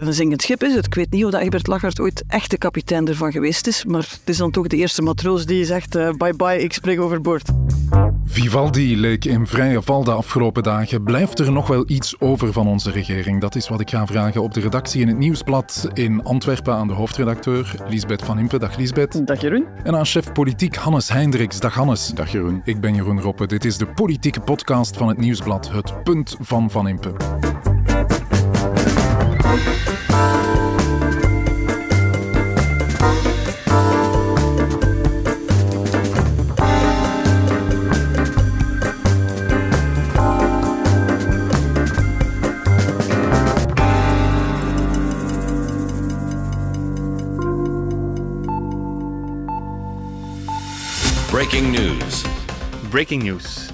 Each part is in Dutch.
Een zingend schip is het. Ik weet niet of dat Egbert Lachart ooit echt de kapitein ervan geweest is, maar het is dan toch de eerste matroos die zegt uh, bye bye, ik spring overboord. Vivaldi leek in vrije val de afgelopen dagen. Blijft er nog wel iets over van onze regering? Dat is wat ik ga vragen op de redactie in het Nieuwsblad in Antwerpen aan de hoofdredacteur Lisbeth van Impe. Dag Lisbeth. Dag Jeroen. En aan chef politiek Hannes Hendricks. Dag Hannes. Dag Jeroen. Ik ben Jeroen Roppe. Dit is de politieke podcast van het Nieuwsblad Het Punt van Van Impe. Breaking news. Breaking news.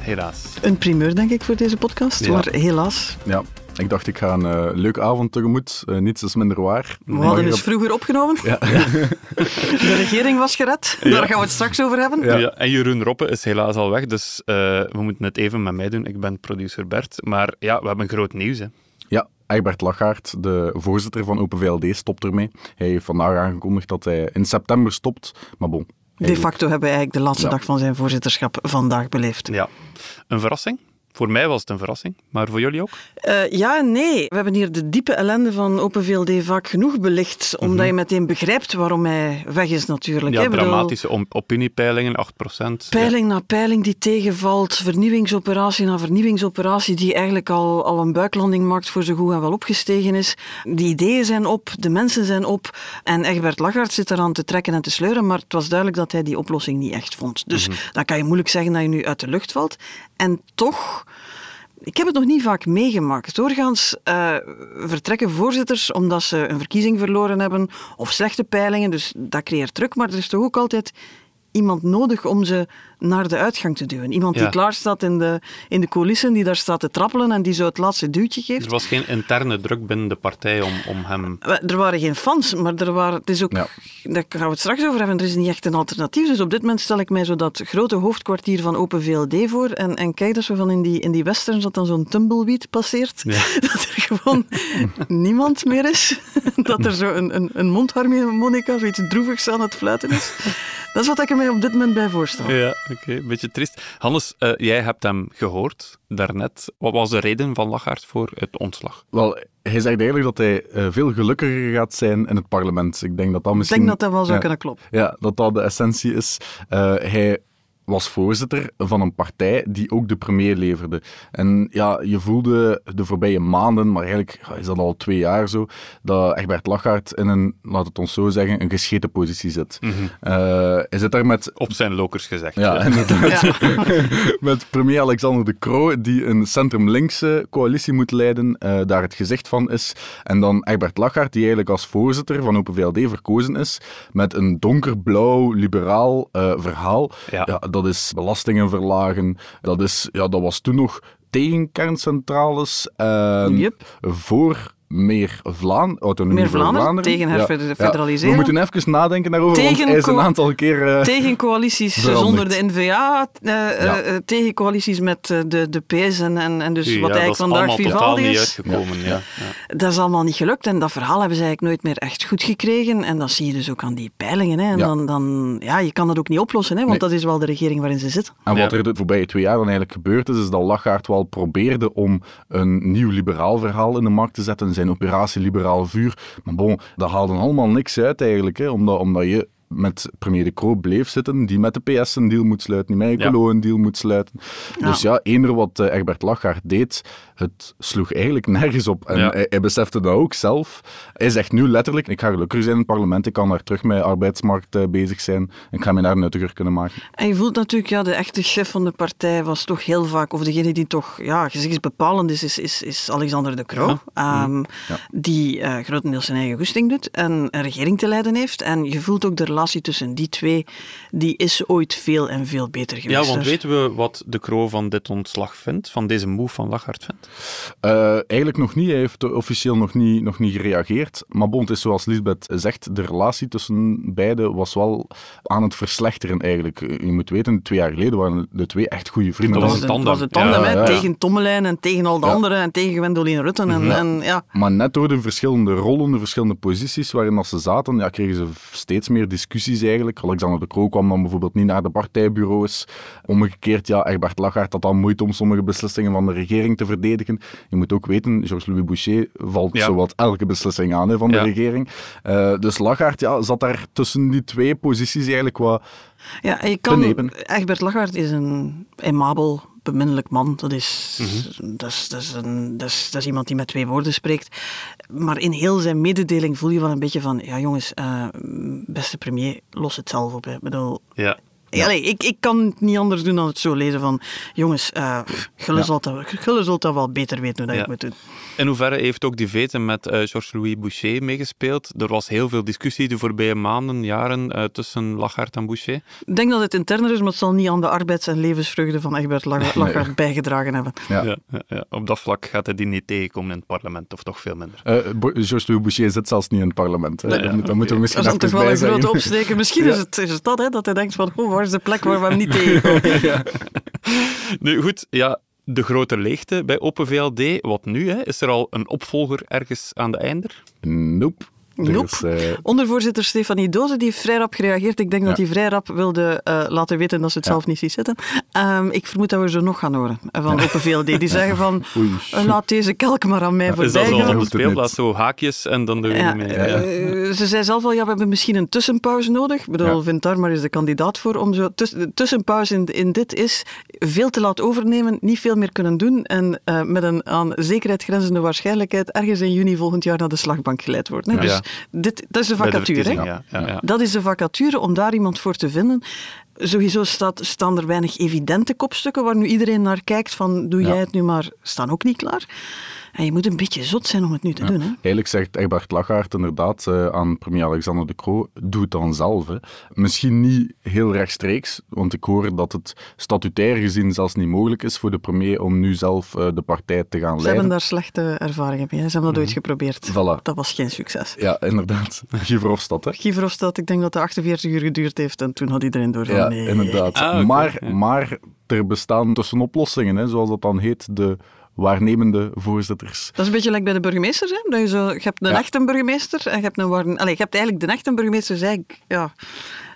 Helaas. Een primeur, denk ik, voor deze podcast, Ja. maar helaas. Ja, ik dacht ik ga een eh, leuke avond tegemoet. Eh, niets is minder waar. We hadden eens vroeger opgenomen. Ja. De regering was gered. Daar gaan we het straks over hebben. Ja. Ja. en Jeroen Roppe is helaas al weg, dus eh, we moeten het even met mij doen. Ik ben producer Bert. Maar ja, we hebben groot nieuws. Hè. Ja, Egbert Lachaert, de voorzitter van Open VLD, stopt ermee. Hij heeft vandaag aangekondigd dat hij in september stopt. Maar bon. De facto hebben we eigenlijk de laatste Ja. dag van zijn voorzitterschap vandaag beleefd. Ja, een verrassing. Voor mij was het een verrassing, maar voor jullie ook? Eh, ja en nee. We hebben hier de diepe ellende van Open VLD vaak genoeg belicht, omdat je meteen begrijpt waarom hij weg is natuurlijk. Ja, bedoel, dramatische opiniepeilingen, 8%. Peiling na peiling die tegenvalt, vernieuwingsoperatie na vernieuwingsoperatie die eigenlijk al, al een buiklanding maakt voor zo goed en wel opgestegen is. De ideeën zijn op, de mensen zijn op en Egbert Lachart zit eraan te trekken en te sleuren, maar het was duidelijk dat hij die oplossing niet echt vond. Dus dan kan je moeilijk zeggen dat je nu uit de lucht valt. En toch... Ik heb het nog niet vaak meegemaakt. Doorgaans eh, vertrekken voorzitters omdat ze een verkiezing verloren hebben of slechte peilingen, dus dat creëert druk. Maar er is toch ook altijd iemand nodig om ze naar de uitgang te duwen. Iemand die Ja. klaar staat in de, in de coulissen, die daar staat te trappelen en die zo het laatste duwtje geeft. Er was geen interne druk binnen de partij om, om hem... Er waren geen fans, maar er waren, het is ook, Ja. daar gaan we het straks over hebben, er is niet echt een alternatief. Dus op dit moment stel ik mij zo dat grote hoofdkwartier van Open VLD voor en, en kijk dat zo van in die, in die westerns dat dan zo'n tumbleweed passeert. Ja. Dat er gewoon niemand meer is. Dat er zo een, een, een mondharmonica, zoiets droevigs aan het fluiten is. Dat is wat ik er mij op dit moment bij voorstel. Ja, oké, een beetje triest. Hannes, eh, jij hebt hem gehoord daarnet. Wat was de reden van Lachaert voor het ontslag? Wel, hij zegt eigenlijk dat hij eh, veel gelukkiger gaat zijn in het parlement. Ik denk dat dat Ik misschien... denk dat dat wel zou ja, kunnen kloppen. Ja, dat dat de essentie is. Eh, hij was voorzitter van een partij die ook de premier leverde. En ja, je voelde de voorbije maanden, maar eigenlijk is dat al twee jaar zo, dat Egbert Lachaert in een, laat het ons zo zeggen, een gescheten positie zit. Eh, hij zit daar met Op zijn lokers gezegd. ja, inderdaad. Met premier Alexander de Croo, die een centrum-linkse coalitie moet leiden, eh, daar het gezicht van is. En dan Egbert Lachaert, die eigenlijk als voorzitter van Open VLD verkozen is, met een donkerblauw, liberaal eh, verhaal. Ja. dat is belastingen verlagen. Dat, is, ja, dat was toen nog tegen kerncentrales, en Yep. voor meer Vlaan, autonomie Meer voor Vlaanderen, tegen Ja, herfederaliseren. We moeten even nadenken daarover, want Tegen hij is een aantal keer... eh, Tegen coalities veranderd. zonder de NVA, eh, Ja. eh, eh, tegen coalities met eh, de, de PS en, en, en dus Ja, wat eigenlijk vandaag Vivaldi is. uitgekomen. Ja. Ja. Dat is allemaal niet gelukt en dat verhaal hebben ze eigenlijk nooit meer echt goed gekregen. En dat zie je dus ook aan die peilingen. Hè. En Ja. dan, dan, ja, je kan dat ook niet oplossen, hè, want Nee. dat is wel de regering waarin ze zitten. En wat Ja. er de voorbije twee jaar dan eigenlijk gebeurd is, is dat Lachaert wel probeerde om een nieuw liberaal verhaal in de markt te zetten, zijn operatie Liberaal Vuur. Maar bon, dat haalde allemaal niks uit eigenlijk, hè, omdat, omdat je met premier De Croo bleef zitten, die met de PS een deal moet sluiten, die met Ja. Ecolo een deal moet sluiten. Dus ja, eender wat eh, Egbert Lachaert deed, het sloeg eigenlijk nergens op. En Ja. hij, hij besefte dat ook zelf. Hij zegt nu letterlijk, ik ga gelukkiger zijn in het parlement, ik kan daar terug met arbeidsmarkt eh, bezig zijn, ik ga mij daar nuttiger kunnen maken. En je voelt natuurlijk, ja, de echte chef van de partij was toch heel vaak, of degene die toch ja, gezichtsbepalend is, is, is, is Alexander de Croo. Ehm, Die eh, grotendeels zijn eigen goesting doet en een regering te leiden heeft. En je voelt ook de relatie tussen die twee, die is ooit veel en veel beter geweest. Ja, want Dus- weten we wat de Croo van dit ontslag vindt? Van deze move van Lagarde vindt? Eh, eigenlijk nog niet. Hij heeft officieel nog niet, nog niet gereageerd. Maar bon, het is zoals Lisbeth zegt, de relatie tussen beiden was wel aan het verslechteren eigenlijk. Je moet weten, twee jaar geleden waren de twee echt goede vrienden. Dat was een tandem. was een tandem, Ja, hè, ja, ja. tegen Tommelijn en tegen al de Ja. anderen en tegen Gwendoline Rutten. En, Ja. en, ja. Maar net door de verschillende rollen, de verschillende posities waarin dat ze zaten, ja, kregen ze steeds meer discussies eigenlijk. Alexander de Croo kwam dan bijvoorbeeld niet naar de partijbureaus. Omgekeerd, ja, Egbert Lachaert had dan moeite om sommige beslissingen van de regering te verdedigen. Je moet ook weten, Georges-Louis Boucher valt Ja. zowat elke beslissing aan hè, van Ja. de regering. Eh, dus Lachaert ja, zat daar tussen die twee posities eigenlijk wat... Ja, je kan. Egbert Lachaert is een aimabel, beminnelijk man. Dat is, Mhm. dat, is, dat, is een, dat, is, dat is iemand die met twee woorden spreekt. Maar in heel zijn mededeling voel je wel een beetje van... Ja, jongens, eh, beste premier, los het zelf op. Hè. Ik bedoel... Ja. Ja. Allee, ik, ik kan het niet anders doen dan het zo lezen van... Jongens, eh Gulle, Ja. zult dat, dat wel beter weten hoe dat Ja. het moet doen. In hoeverre heeft ook die vete met eh, Georges-Louis Boucher meegespeeld? Er was heel veel discussie de voorbije maanden, jaren eh, tussen Lagarde en Boucher. Ik denk dat het interner is, maar het zal niet aan de arbeids- en levensvreugde van Egbert Lachaert Lachaert bijgedragen hebben. Ja. Ja, ja, ja. Op dat vlak gaat hij die niet tegenkomen in het parlement, of toch veel minder. Eh, Bo- Georges-Louis Boucher zit zelfs niet in het parlement. Nee, dat, dat moeten we Dat misschien is dan even toch wel bij een grote opsteken. Misschien Ja. is, het, is het dat, hè, dat hij denkt van, goh, waar is de plek waar we hem niet tegenkomen? Nu goed, ja, de grote leegte bij Open VLD. Wat nu? Hè? Is er al een opvolger ergens aan de einder? Nope. Nope. is, eh, Ondervoorzitter Stefanie Doze die heeft vrij rap gereageerd. Ik denk dat Ja. hij vrij rap wilde eh, laten weten dat ze het Ja. zelf niet ziet zitten. Ehm, ik vermoed dat we zo nog gaan horen eh, van Open VLD. Die zeggen van, Oei. laat deze kelk maar aan mij Is dat voorbij zo gaan. op de speelplaats, zo haakjes en dan doe je Ja, niet mee? Ja. ze zei zelf al, ja, we hebben misschien een tussenpauze nodig. Ik bedoel, Ja. vindt daar maar eens de kandidaat voor. Om zo tuss- de tussenpauze in, in dit is veel te laat overnemen, niet veel meer kunnen doen en eh, met een aan zekerheid grenzende waarschijnlijkheid ergens in juni volgend jaar naar de slagbank geleid worden. Ja. Dus dit, dat is de vacature. ja. Ja, ja. Dat is de vacature om daar iemand voor te vinden. Sowieso staat, staan er weinig evidente kopstukken waar nu iedereen naar kijkt van doe jij het nu maar, staan ook niet klaar. En je moet een beetje zot zijn om het nu te doen. Hè? Eigenlijk zegt Egbert Lachaert inderdaad eh, aan premier Alexander de Croo, doe het dan zelf. Hè. Misschien niet heel rechtstreeks, want ik hoor dat het statutair gezien zelfs niet mogelijk is voor de premier om nu zelf eh, de partij te gaan Ze hebben leiden. daar slechte ervaringen mee. hè. Ze hebben dat ooit geprobeerd. Mhm. Voilà. Dat was geen succes. Ja, inderdaad. Guy Verhofstadt, hè. Guy Verhofstadt, ik denk dat het 48 uur geduurd heeft en toen had iedereen door van Ja, nee. inderdaad. Ah, maar, maar er bestaan tussenoplossingen, hè, zoals dat dan heet, de waarnemende voorzitters. Dat is een beetje like bij de burgemeesters. Hè? Dat je, zo, je hebt een Ja. echte burgemeester en je hebt een. Allee, je hebt eigenlijk de echte burgemeester, is eigenlijk, ja,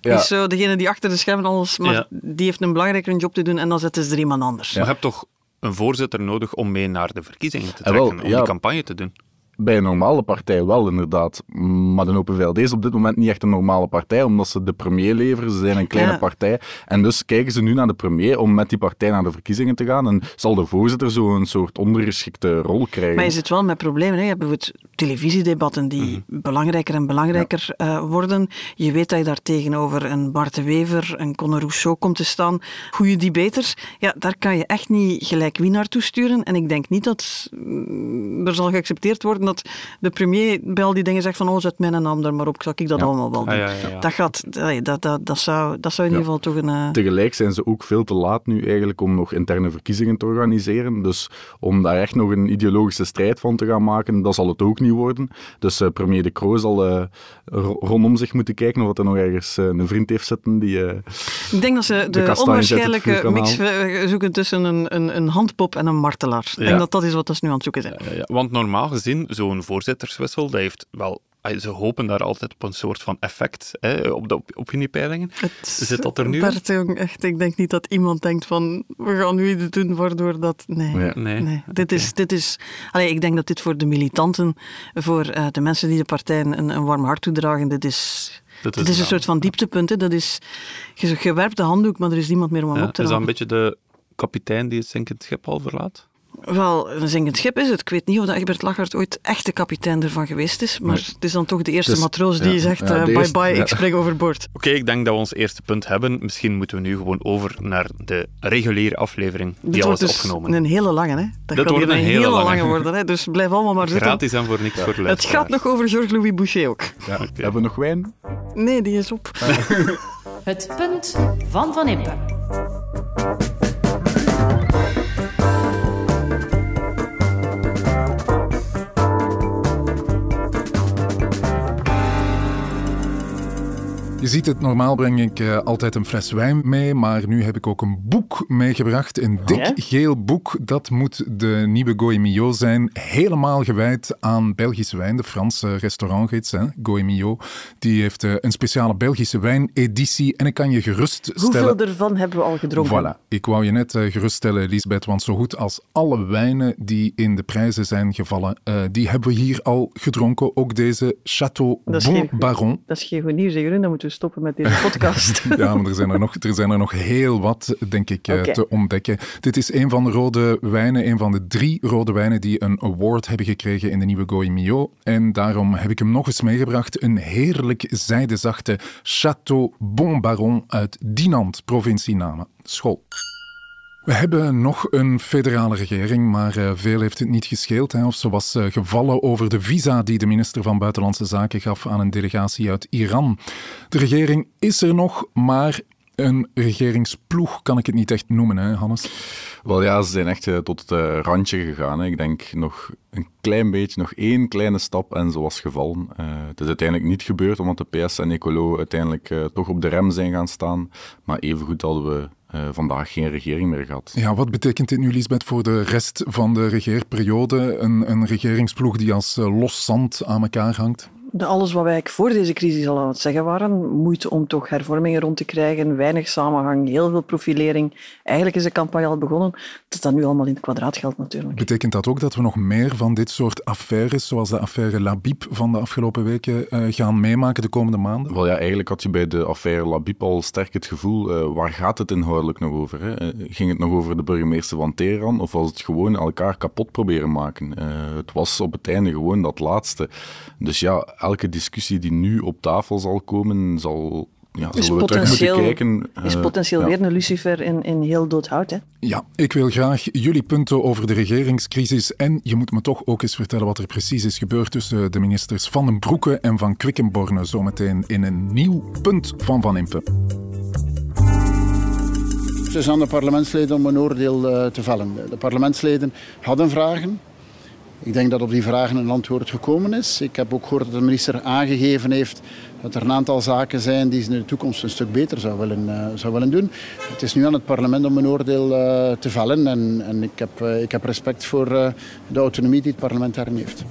is zo degene die achter de schermen alles... Maar Ja. die heeft een belangrijkere job te doen en dan zetten ze er iemand anders. Maar je hebt toch een voorzitter nodig om mee naar de verkiezingen te Ah, wel, trekken, om ja. die campagne te doen? Bij een normale partij wel, inderdaad. Maar de Open VLD is op dit moment niet echt een normale partij, omdat ze de premier leveren. Ze zijn een kleine Ja. partij. En dus kijken ze nu naar de premier om met die partij naar de verkiezingen te gaan. En zal de voorzitter zo een soort ondergeschikte rol krijgen. Maar je zit wel met problemen. Hè. Je hebt bijvoorbeeld televisiedebatten die Mhm. belangrijker en belangrijker eh, worden. Je weet dat je daar tegenover een Bart de Wever, een Conor Rousseau komt te staan. Goede debaters. Ja, daar kan je echt niet gelijk wie naartoe sturen. En ik denk niet dat mm, er zal geaccepteerd worden dat de premier bij al die dingen zegt van oh, zet mijn naam er maar op, zal ik dat Ja. allemaal wel doen. Ah, ja, ja, ja. Dat, gaat, dat, dat, dat, zou, dat zou in Ja. ieder geval toch een... eh, Tegelijk zijn ze ook veel te laat nu eigenlijk om nog interne verkiezingen te organiseren. Dus om daar echt nog een ideologische strijd van te gaan maken, dat zal het ook niet worden. Dus eh, premier De Croo zal eh, ro- rondom zich moeten kijken of er nog ergens een vriend heeft zitten die... Ik denk dat ze De de, onwaarschijnlijke mix zoeken tussen een, een, een handpop en een martelaar. Ik Ja. denk dat dat is wat ze nu aan het zoeken zijn. Ja, ja, want normaal gezien, zo'n voorzitterswissel, dat heeft wel... Ze hopen daar altijd op een soort van effect hè, op de op- opiniepeilingen. Het, Zit dat er nu in? Bert, jong, echt, ik denk niet dat iemand denkt van, we gaan nu iets doen waardoor dat... Nee. ja. Nee. Nee, dit is, dit is, allee, ik denk dat dit voor de militanten, voor eh, de mensen die de partij een, een warm hart toedragen, dit is, Dat dit is een soort van dieptepunt. hè. Dat is, je, werpt de handdoek, maar er is niemand meer om hem ja, op te Is dat halen. een beetje de kapitein die het zinkend schip al verlaat? Wel, een zinkend schip is het. Ik weet niet of dat Egbert Lachaert ooit echt de kapitein ervan geweest is, maar Nee. het is dan toch de eerste Dus, matroos die ja, zegt, ja, eh, de bye eerste- bye, ja. ik spring overboord. Oké, ik denk dat we ons eerste punt hebben. Misschien moeten we nu gewoon over naar de reguliere aflevering die Dit al wordt is dus opgenomen. een hele lange, hè. Dat gaat wordt een een hele hele lange. lange worden, hè. Dus blijf allemaal maar zitten. Gratis en voor niks voor de Het gaat nog over Georges-Louis Boucher ook. Ja. Hebben we nog wijn? Nee, die is op. Het punt van Van Impe. Ziet het, normaal breng ik uh, altijd een fles wijn mee, maar nu heb ik ook een boek meegebracht. Een dik Ja? geel boek. Dat moet de nieuwe Goemio zijn. Helemaal gewijd aan Belgische wijn. De Franse restaurantgids, Goemio, die heeft uh, een speciale Belgische wijneditie. En ik kan je geruststellen... Hoeveel ervan hebben we al gedronken? Voilà. Ik wou je net uh, geruststellen, Elisabeth, want zo goed als alle wijnen die in de prijzen zijn gevallen, die hebben we hier al gedronken. Ook deze is Bon Baron. Dat is geen goed nieuws, Jeroen. Dan moeten we stoppen met deze podcast. Ja, maar er zijn er nog, er zijn er nog heel wat, denk ik, eh, te ontdekken. Dit is een van de rode wijnen, een van de drie rode wijnen die een award hebben gekregen in de nieuwe Goemio. En daarom heb ik hem nog eens meegebracht. Een heerlijk zijdezachte Chateau Bon Baron uit Dinant, provincie Namen. School. We hebben nog een federale regering, maar eh, veel heeft het niet gescheeld. Of ze was eh, gevallen over de visa die de minister van Buitenlandse Zaken gaf aan een delegatie uit Iran. De regering is er nog, maar een regeringsploeg kan ik het niet echt noemen, hè, Hannes? Wel ja, ze zijn echt eh, tot het randje gegaan. Hè. Ik denk nog een klein beetje, nog één kleine stap en ze was gevallen. Eh, het is uiteindelijk niet gebeurd, omdat de PS en Ecolo uiteindelijk toch op de rem zijn gaan staan. Maar evengoed hadden we eh, vandaag geen regering meer gehad. Ja, wat betekent dit nu, Lisbeth, voor de rest van de regeerperiode? Een, een regeringsploeg die als eh, los zand aan elkaar hangt? Alles wat wij voor deze crisis al aan het zeggen waren, moeite om toch hervormingen rond te krijgen, weinig samenhang, heel veel profilering. Eigenlijk is de campagne al begonnen. Dat dat nu allemaal in het kwadraat geldt natuurlijk. Betekent dat ook dat we nog meer van dit soort affaires, zoals de affaire Labib van de afgelopen weken, eh, gaan meemaken de komende maanden? Wel ja, eigenlijk had je bij de affaire Labib al sterk het gevoel, eh, waar gaat het inhoudelijk nog over? Hè? Eh, ging het nog over de burgemeester van Teheran of was het gewoon elkaar kapot proberen maken? Eh, het was op het einde gewoon dat laatste. Dus ja, elke discussie die nu op tafel zal komen, zal... Ja, Is zullen we terug moeten kijken. is eh, potentieel ja. weer een lucifer in, in heel dood hout. Hè? Ja, ik wil graag jullie punten over de regeringscrisis en je moet me toch ook eens vertellen wat er precies is gebeurd tussen de ministers Van den Broeke en Van Quickenborne zometeen in een nieuw punt van Van Impe. Het is aan de parlementsleden om een oordeel eh, te vellen. De parlementsleden hadden vragen. Ik denk dat op die vragen een antwoord gekomen is. Ik heb ook gehoord dat de minister aangegeven heeft dat er een aantal zaken zijn die ze in de toekomst een stuk beter zou willen, eh, zou willen doen. Het is nu aan het parlement om een oordeel eh, te vellen. En, en ik, heb, eh, ik heb respect voor de autonomie die het parlement daarin heeft.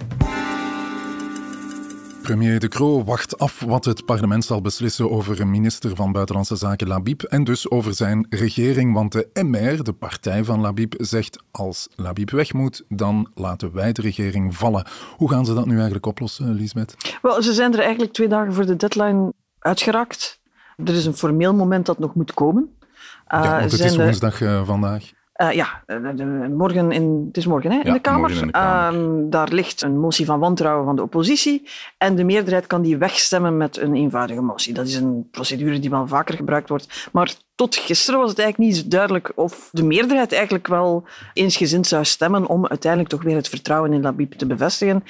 Premier De Croo wacht af wat het parlement zal beslissen over een minister van Buitenlandse Zaken Labib en dus over zijn regering, want de MR, de partij van Labib, zegt als Labib weg moet, dan laten wij de regering vallen. Hoe gaan ze dat nu eigenlijk oplossen, Lisbeth? Wel, ze zijn er eigenlijk twee dagen voor de deadline uitgeraakt. Er is een formeel moment dat nog moet komen. Uh, ja, want het is woensdag uh, vandaag. Uh, ja, de, morgen in, het is morgen hè, in, Ja, de Kamer. morgen in de Kamer. Uh, daar ligt een motie van wantrouwen van de oppositie. En de meerderheid kan die wegstemmen met een eenvoudige motie. Dat is een procedure die wel vaker gebruikt wordt. Maar tot gisteren was het eigenlijk niet zo duidelijk of de meerderheid eigenlijk wel eensgezind zou stemmen om uiteindelijk toch weer het vertrouwen in Labib te bevestigen.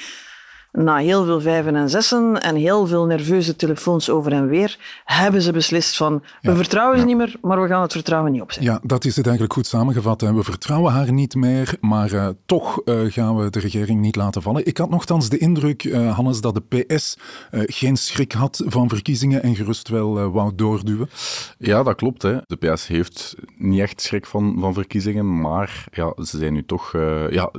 Na heel veel vijven en zessen en heel veel nerveuze telefoons over en weer, hebben ze beslist van we Ja, vertrouwen ze niet meer, maar we gaan het vertrouwen niet opzetten. Ja, dat is het eigenlijk goed samengevat. Hè. We vertrouwen haar niet meer, maar uh, toch uh, gaan we de regering niet laten vallen. Ik had nogthans de indruk, uh, Hannes, dat de PS geen schrik had van verkiezingen en gerust wel wou doorduwen. Ja, dat klopt. Hè. De PS heeft niet echt schrik van, van verkiezingen, maar ja, ze zijn nu toch... uh, ja,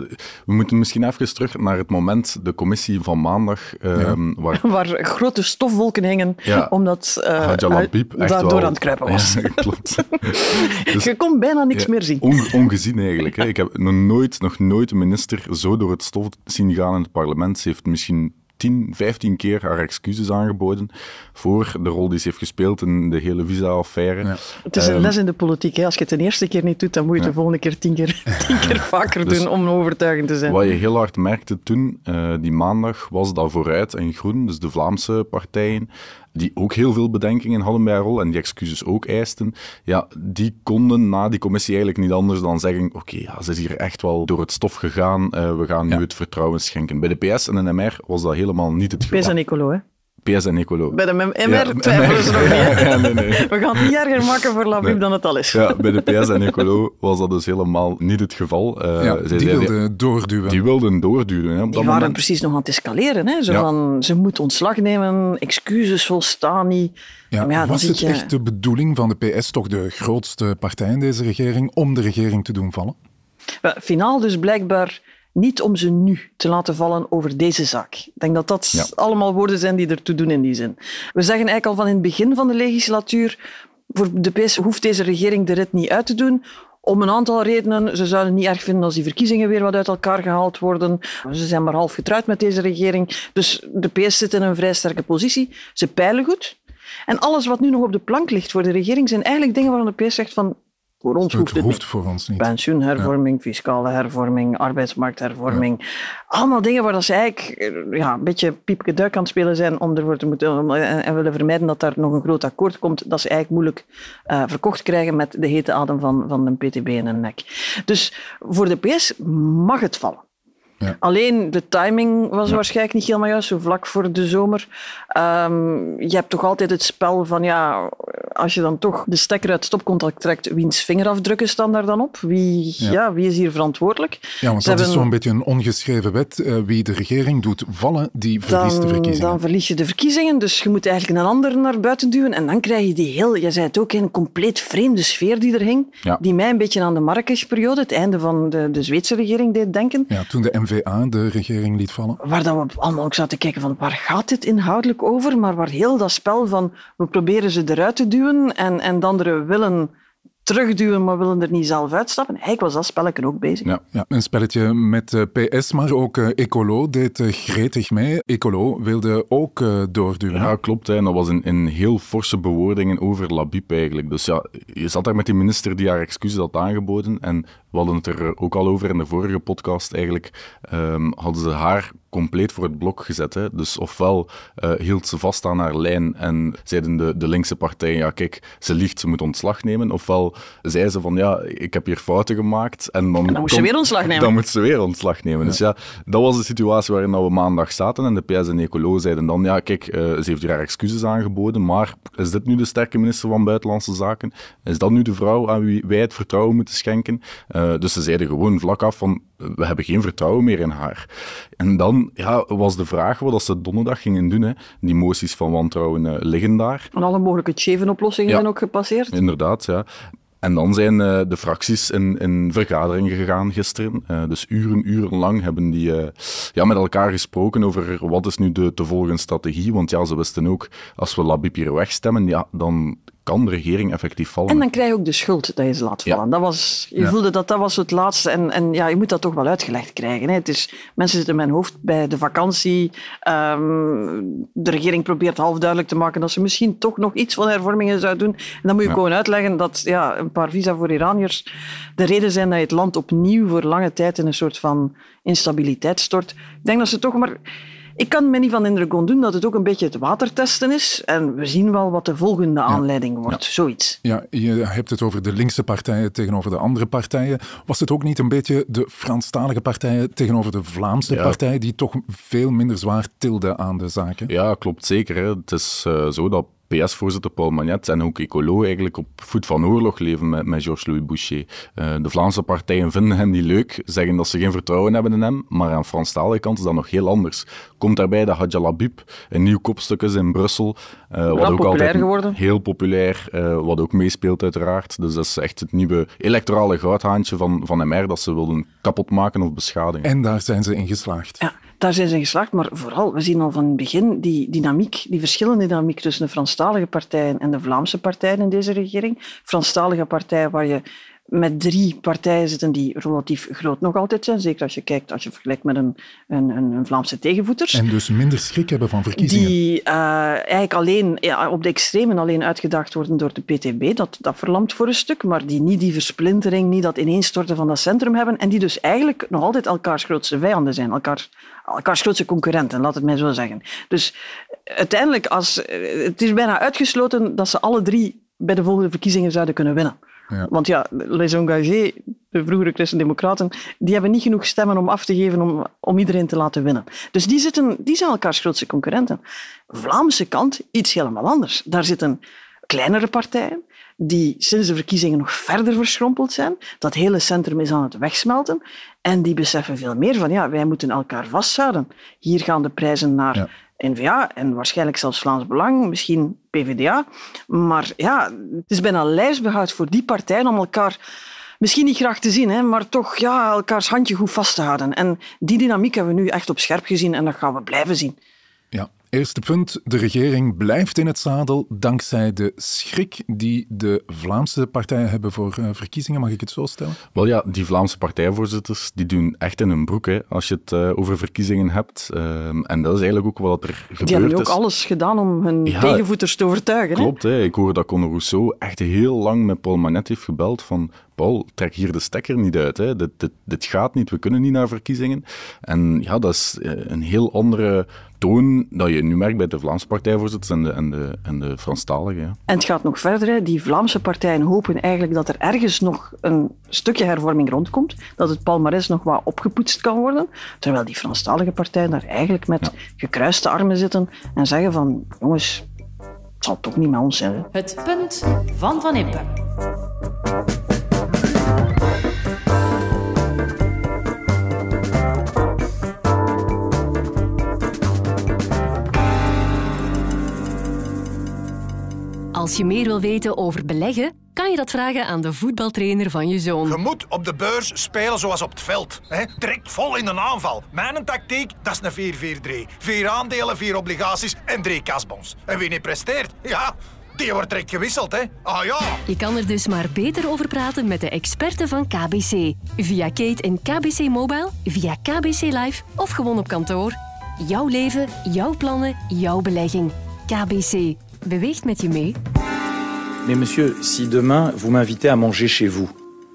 we moeten misschien even terug naar het moment, de commissie van maandag, Ja. waar... waar grote stofwolken hingen, omdat uh, Hadja Labib echt daardoor wel- aan het kruipen was. Klopt. Dus- Je kon bijna niks meer zien. on- ongezien eigenlijk. Hè. Ik heb nog nooit, nog nooit een minister zo door het stof zien gaan in het parlement. Ze heeft misschien 10, 15 keer haar excuses aangeboden voor de rol die ze heeft gespeeld in de hele visa-affaire. Ja. Het is een Ehm, les in de politiek. Hè. Als je het de eerste keer niet doet, dan moet je het de volgende keer tien keer, tien keer vaker Dus doen om overtuigend te zijn. Wat je heel hard merkte toen, eh, die maandag, was dat Vooruit en Groen, dus de Vlaamse partijen, die ook heel veel bedenkingen hadden bij haar rol en die excuses ook eisten, ja, die konden na die commissie eigenlijk niet anders dan zeggen oké, ja, ze is hier echt wel door het stof gegaan, eh, we gaan nu het vertrouwen schenken. Bij de PS en de NMR was dat helemaal niet het PS geval. en Ecolo, hè. PS en Ecolo. Bij de MR Ja, twijfelen ze nog niet. Ja, nee, nee. We gaan het niet erger maken voor Labib Nee. dan het al is. Ja, bij de PS en Ecolo was dat dus helemaal niet het geval. Eh, Ja, zij die zeiden- wilde doorduwen. die wilden doorduwen. Hè, op Die dat waren moment. precies nog aan het escaleren. Hè? Zo Ja. van, ze moet ontslag nemen, excuses volstaan niet. Ja, was het je- echt de bedoeling van de PS, toch de grootste partij in deze regering, om de regering te doen vallen? Wel, Finaal dus blijkbaar niet om ze nu te laten vallen over deze zaak. Ik denk dat dat Ja. allemaal woorden zijn die ertoe doen in die zin. We zeggen eigenlijk al van in het begin van de legislatuur, voor de PS hoeft deze regering de rit niet uit te doen. Om een aantal redenen. Ze zouden het niet erg vinden als die verkiezingen weer wat uit elkaar gehaald worden. Ze zijn maar half getrouwd met deze regering. Dus de PS zit in een vrij sterke positie. Ze peilen goed. En alles wat nu nog op de plank ligt voor de regering zijn eigenlijk dingen waarvan de PS zegt van voor ons hoeft Het het hoeft niet. voor ons niet. Pensioenhervorming, fiscale hervorming, arbeidsmarkthervorming. Allemaal dingen waar dat ze eigenlijk eh, ja, een beetje piepke duik aan het spelen zijn om ervoor te moeten, en, en willen vermijden dat daar nog een groot akkoord komt dat ze eigenlijk moeilijk eh, verkocht krijgen met de hete adem van, van een PTB in een nek. Dus voor de PS mag het vallen. Ja. Alleen de timing was waarschijnlijk niet helemaal juist, zo vlak voor de zomer. Ehm, je hebt toch altijd het spel van, ja, als je dan toch de stekker uit stopcontact trekt, wiens vingerafdrukken staan daar dan op? Wie, Ja. ja. wie is hier verantwoordelijk? Ja, want Ze dat is hebben- zo'n beetje een ongeschreven wet. Eh, wie de regering doet vallen, die verliest de dan, verkiezingen. dan verlies je de verkiezingen, dus je moet eigenlijk een ander naar buiten duwen. En dan krijg je die heel, je zei het ook, een compleet vreemde sfeer die er hing. Ja. Die mij een beetje aan de Marrakesh-periode, het einde van de, de Zweedse regering, deed denken. Ja, toen de NVA de regering liet vallen. Waar dat we allemaal ook zaten te kijken van waar gaat dit inhoudelijk over, maar waar heel dat spel van we proberen ze eruit te duwen en, en de anderen willen terugduwen, maar willen er niet zelf uitstappen. Eigenlijk was dat spelletje ook bezig. Ja. Ja, een spelletje met eh, PS, maar ook eh, Ecolo deed eh, gretig mee. Ecolo wilde ook eh, doorduwen. Ja, klopt. Hè. En dat was in, in heel forse bewoordingen over Labib eigenlijk. Dus ja, je zat daar met die minister die haar excuses had aangeboden. En we hadden het er ook al over in de vorige podcast eigenlijk. ehm, hadden ze haar compleet voor het blok gezet. Hè. Dus ofwel eh, hield ze vast aan haar lijn en zeiden de, de linkse partijen, ja kijk, ze liegt, ze moet ontslag nemen. Ofwel zei ze van, ja, ik heb hier fouten gemaakt. En dan, dan moet ze weer ontslag nemen. Dan moet ze weer ontslag nemen. Dus ja, dat was de situatie waarin we maandag zaten. En de PS en Ecolo zeiden dan, ja kijk, eh, ze heeft hier haar excuses aangeboden, maar is dit nu de sterke minister van Buitenlandse Zaken? Is dat nu de vrouw aan wie wij het vertrouwen moeten schenken? Eh, dus ze zeiden gewoon vlak af van, we hebben geen vertrouwen meer in haar. En dan ja, was de vraag wat ze donderdag gingen doen. Hè. Die moties van wantrouwen eh, liggen daar. En alle mogelijke Cheven-oplossingen Ja. zijn ook gepasseerd. Inderdaad, ja. En dan zijn eh, de fracties in, in vergadering gegaan gisteren. Dus uren, uren lang hebben die ja, met elkaar gesproken over wat is nu de te volgen strategie. Want ja, ze wisten ook, als we Labib hier wegstemmen, ja, dan kan de regering effectief vallen. En dan krijg je ook de schuld dat je ze laat Ja. vallen. Dat was, je Ja. voelde dat dat was het laatste. En, en ja, je moet dat toch wel uitgelegd krijgen. Hè. Het is, mensen zitten in mijn hoofd bij de vakantie. Ehm, de regering probeert half duidelijk te maken dat ze misschien toch nog iets van hervormingen zou doen. En dan moet je Ja. gewoon uitleggen dat ja, een paar visa voor Iraniërs de reden zijn dat je het land opnieuw voor lange tijd in een soort van instabiliteit stort. Ik denk dat ze toch maar... Ik kan me niet van de indruk doen dat het ook een beetje het watertesten is. En we zien wel wat de volgende aanleiding wordt. Zoiets. Ja, je hebt het over de linkse partijen tegenover de andere partijen. Was het ook niet een beetje de Franstalige partijen tegenover de Vlaamse Ja. partij, die toch veel minder zwaar tilden aan de zaken? Ja, klopt zeker. Hè. Het is eh, zo dat PS-voorzitter Paul Magnet en ook Ecolo eigenlijk op voet van oorlog leven met, met Georges-Louis Boucher. Eh, de Vlaamse partijen vinden hem niet leuk, zeggen dat ze geen vertrouwen hebben in hem, maar aan Franstalige kant is dat nog heel anders. Komt daarbij dat Hadja Labib een nieuw kopstuk is in Brussel. eh, wat ook populair altijd geworden. Heel populair, eh, wat ook meespeelt uiteraard. Dus dat is echt het nieuwe electorale goudhaantje van, van MR dat ze wilden kapotmaken of beschadigen. En daar zijn ze in geslaagd. Ja, daar zijn ze geslaagd, maar vooral, we zien al van het begin die dynamiek, die verschillende dynamiek tussen de Franstalige partijen en de Vlaamse partijen in deze regering. Franstalige partijen waar je met drie partijen zitten die relatief groot nog altijd zijn, zeker als je kijkt, als je vergelijkt met een, een, een, Vlaamse tegenvoeters. En dus minder schrik hebben van verkiezingen. Die eh, eigenlijk alleen ja, op de extremen alleen uitgedaagd worden door de PTB. Dat, dat verlamt voor een stuk, maar die niet die versplintering, niet dat ineenstorten van dat centrum hebben. En die dus eigenlijk nog altijd elkaars grootste vijanden zijn, elkaar, elkaars grootste concurrenten, laat het mij zo zeggen. Dus uiteindelijk, als, eh, het is bijna uitgesloten dat ze alle drie bij de volgende verkiezingen zouden kunnen winnen. Want ja, les engagés, de vroegere Christen-Democraten, die hebben niet genoeg stemmen om af te geven om, om iedereen te laten winnen. Dus die, zitten, die zijn elkaars grootste concurrenten. Vlaamse kant, iets helemaal anders. Daar zitten kleinere partijen die sinds de verkiezingen nog verder verschrompeld zijn. Dat hele centrum is aan het wegsmelten. En die beseffen veel meer van, ja, wij moeten elkaar vasthouden. Hier gaan de prijzen naar Ja. N-VA en waarschijnlijk zelfs Vlaams Belang, misschien PvdA. Maar ja, het is bijna lijfsbehoud voor die partijen om elkaar misschien niet graag te zien, hè, maar toch ja, elkaars handje goed vast te houden. En die dynamiek hebben we nu echt op scherp gezien en dat gaan we blijven zien. Eerste punt. De regering blijft in het zadel dankzij de schrik die de Vlaamse partijen hebben voor eh, verkiezingen. Mag ik het zo stellen? Wel ja, die Vlaamse partijvoorzitters die doen echt in hun broek hè, als je het eh, over verkiezingen hebt. Ehm, en dat is eigenlijk ook wat er gebeurd Die hebben ook is. alles gedaan om hun Ja, tegenvoeters te overtuigen. Hè? Klopt, hè. ik hoor dat Conor Rousseau echt heel lang met Paul Manet heeft gebeld van Paul, trek hier de stekker niet uit. Hè. Dit, dit, dit gaat niet, we kunnen niet naar verkiezingen. En ja, dat is eh, een heel andere toon dat je nu merkt bij de Vlaamse partijvoorzitters en de, en de, en de Franstaligen. Ja. En het gaat nog verder. Hè. Die Vlaamse partijen hopen eigenlijk dat er ergens nog een stukje hervorming rondkomt. Dat het palmares nog wat opgepoetst kan worden. Terwijl die Franstalige partijen daar eigenlijk met gekruiste armen zitten en zeggen van jongens, het zal toch niet met ons zijn. hè. Het punt van Van Impe. Als je meer wil weten over beleggen, kan je dat vragen aan de voetbaltrainer van je zoon. Je moet op de beurs spelen zoals op het veld. Hè? Direct vol in de aanval. Mijn tactiek, dat is een 4-4-3. Vier aandelen, vier obligaties en drie kasbons. En wie niet presteert, ja, die wordt direct gewisseld. Hè? Ah ja. Je kan er dus maar beter over praten met de experten van KBC. Via Kate en KBC Mobile, via KBC Live of gewoon op kantoor. Jouw leven, jouw plannen, jouw belegging. KBC. Mais monsieur, si demain vous m'invitez à manger chez vous,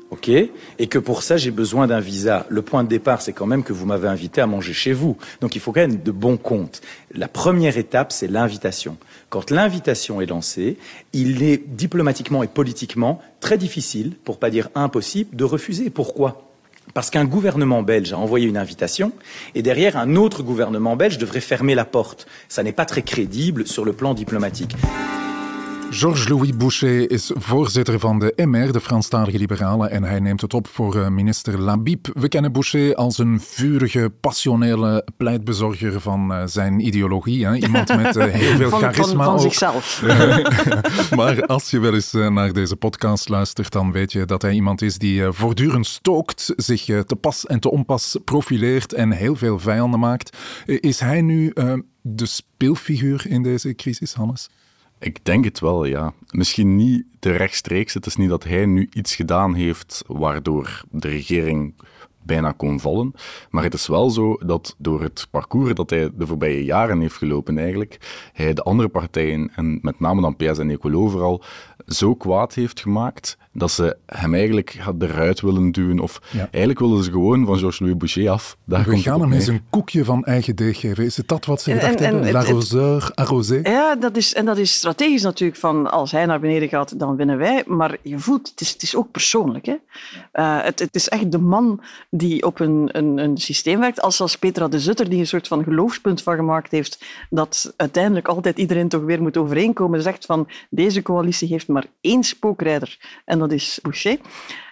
ok, et que pour ça j'ai besoin d'un visa, le point de départ c'est quand même que vous m'avez invité à manger chez vous. Donc il faut quand même de bons comptes. La première étape c'est l'invitation. Quand l'invitation est lancée, il est diplomatiquement et politiquement très difficile, pour pas dire impossible, de refuser. Pourquoi? Parce qu'un gouvernement belge a envoyé une invitation et derrière un autre gouvernement belge devrait fermer la porte. Ça n'est pas très crédible sur le plan diplomatique. Georges-Louis Boucher is voorzitter van de MR, de Franstalige Liberalen, en hij neemt het op voor eh, minister Labib. We kennen Boucher als een vurige, passionele pleitbezorger van eh, zijn ideologie. Hè? Iemand met eh, heel veel Van, charisma van, van ook. zichzelf. maar als je wel eens naar deze podcast luistert, dan weet je dat hij iemand is die voortdurend stookt, zich te pas en te onpas profileert en heel veel vijanden maakt. Is hij nu de speelfiguur in deze crisis, Hannes? Ik denk het wel, ja. Misschien niet de rechtstreeks. Het is niet dat hij nu iets gedaan heeft waardoor de regering bijna kon vallen. Maar het is wel zo dat door het parcours dat hij de voorbije jaren heeft gelopen eigenlijk, hij de andere partijen, en met name dan PS en Ecolo vooral, zo kwaad heeft gemaakt dat ze hem eigenlijk had eruit willen duwen. Of Ja. eigenlijk wilden ze gewoon van Georges-Louis Boucher af. Daar We komt het gaan hem eens een koekje van eigen deeg geven. Is het dat wat ze gedacht en- en hebben? het- het- L'arroseur arrosé? Ja, dat is, en dat is strategisch natuurlijk. Van als hij naar beneden gaat, dan winnen wij. Maar je voelt, het is, het is ook persoonlijk. Hè? Eh, het, het is echt de man die op een, een, een systeem werkt. Als als Petra de Zutter, die een soort van geloofspunt van gemaakt heeft, dat uiteindelijk altijd iedereen toch weer moet overeenkomen, zegt van deze coalitie heeft maar één spookrijder. En dat is Boucher.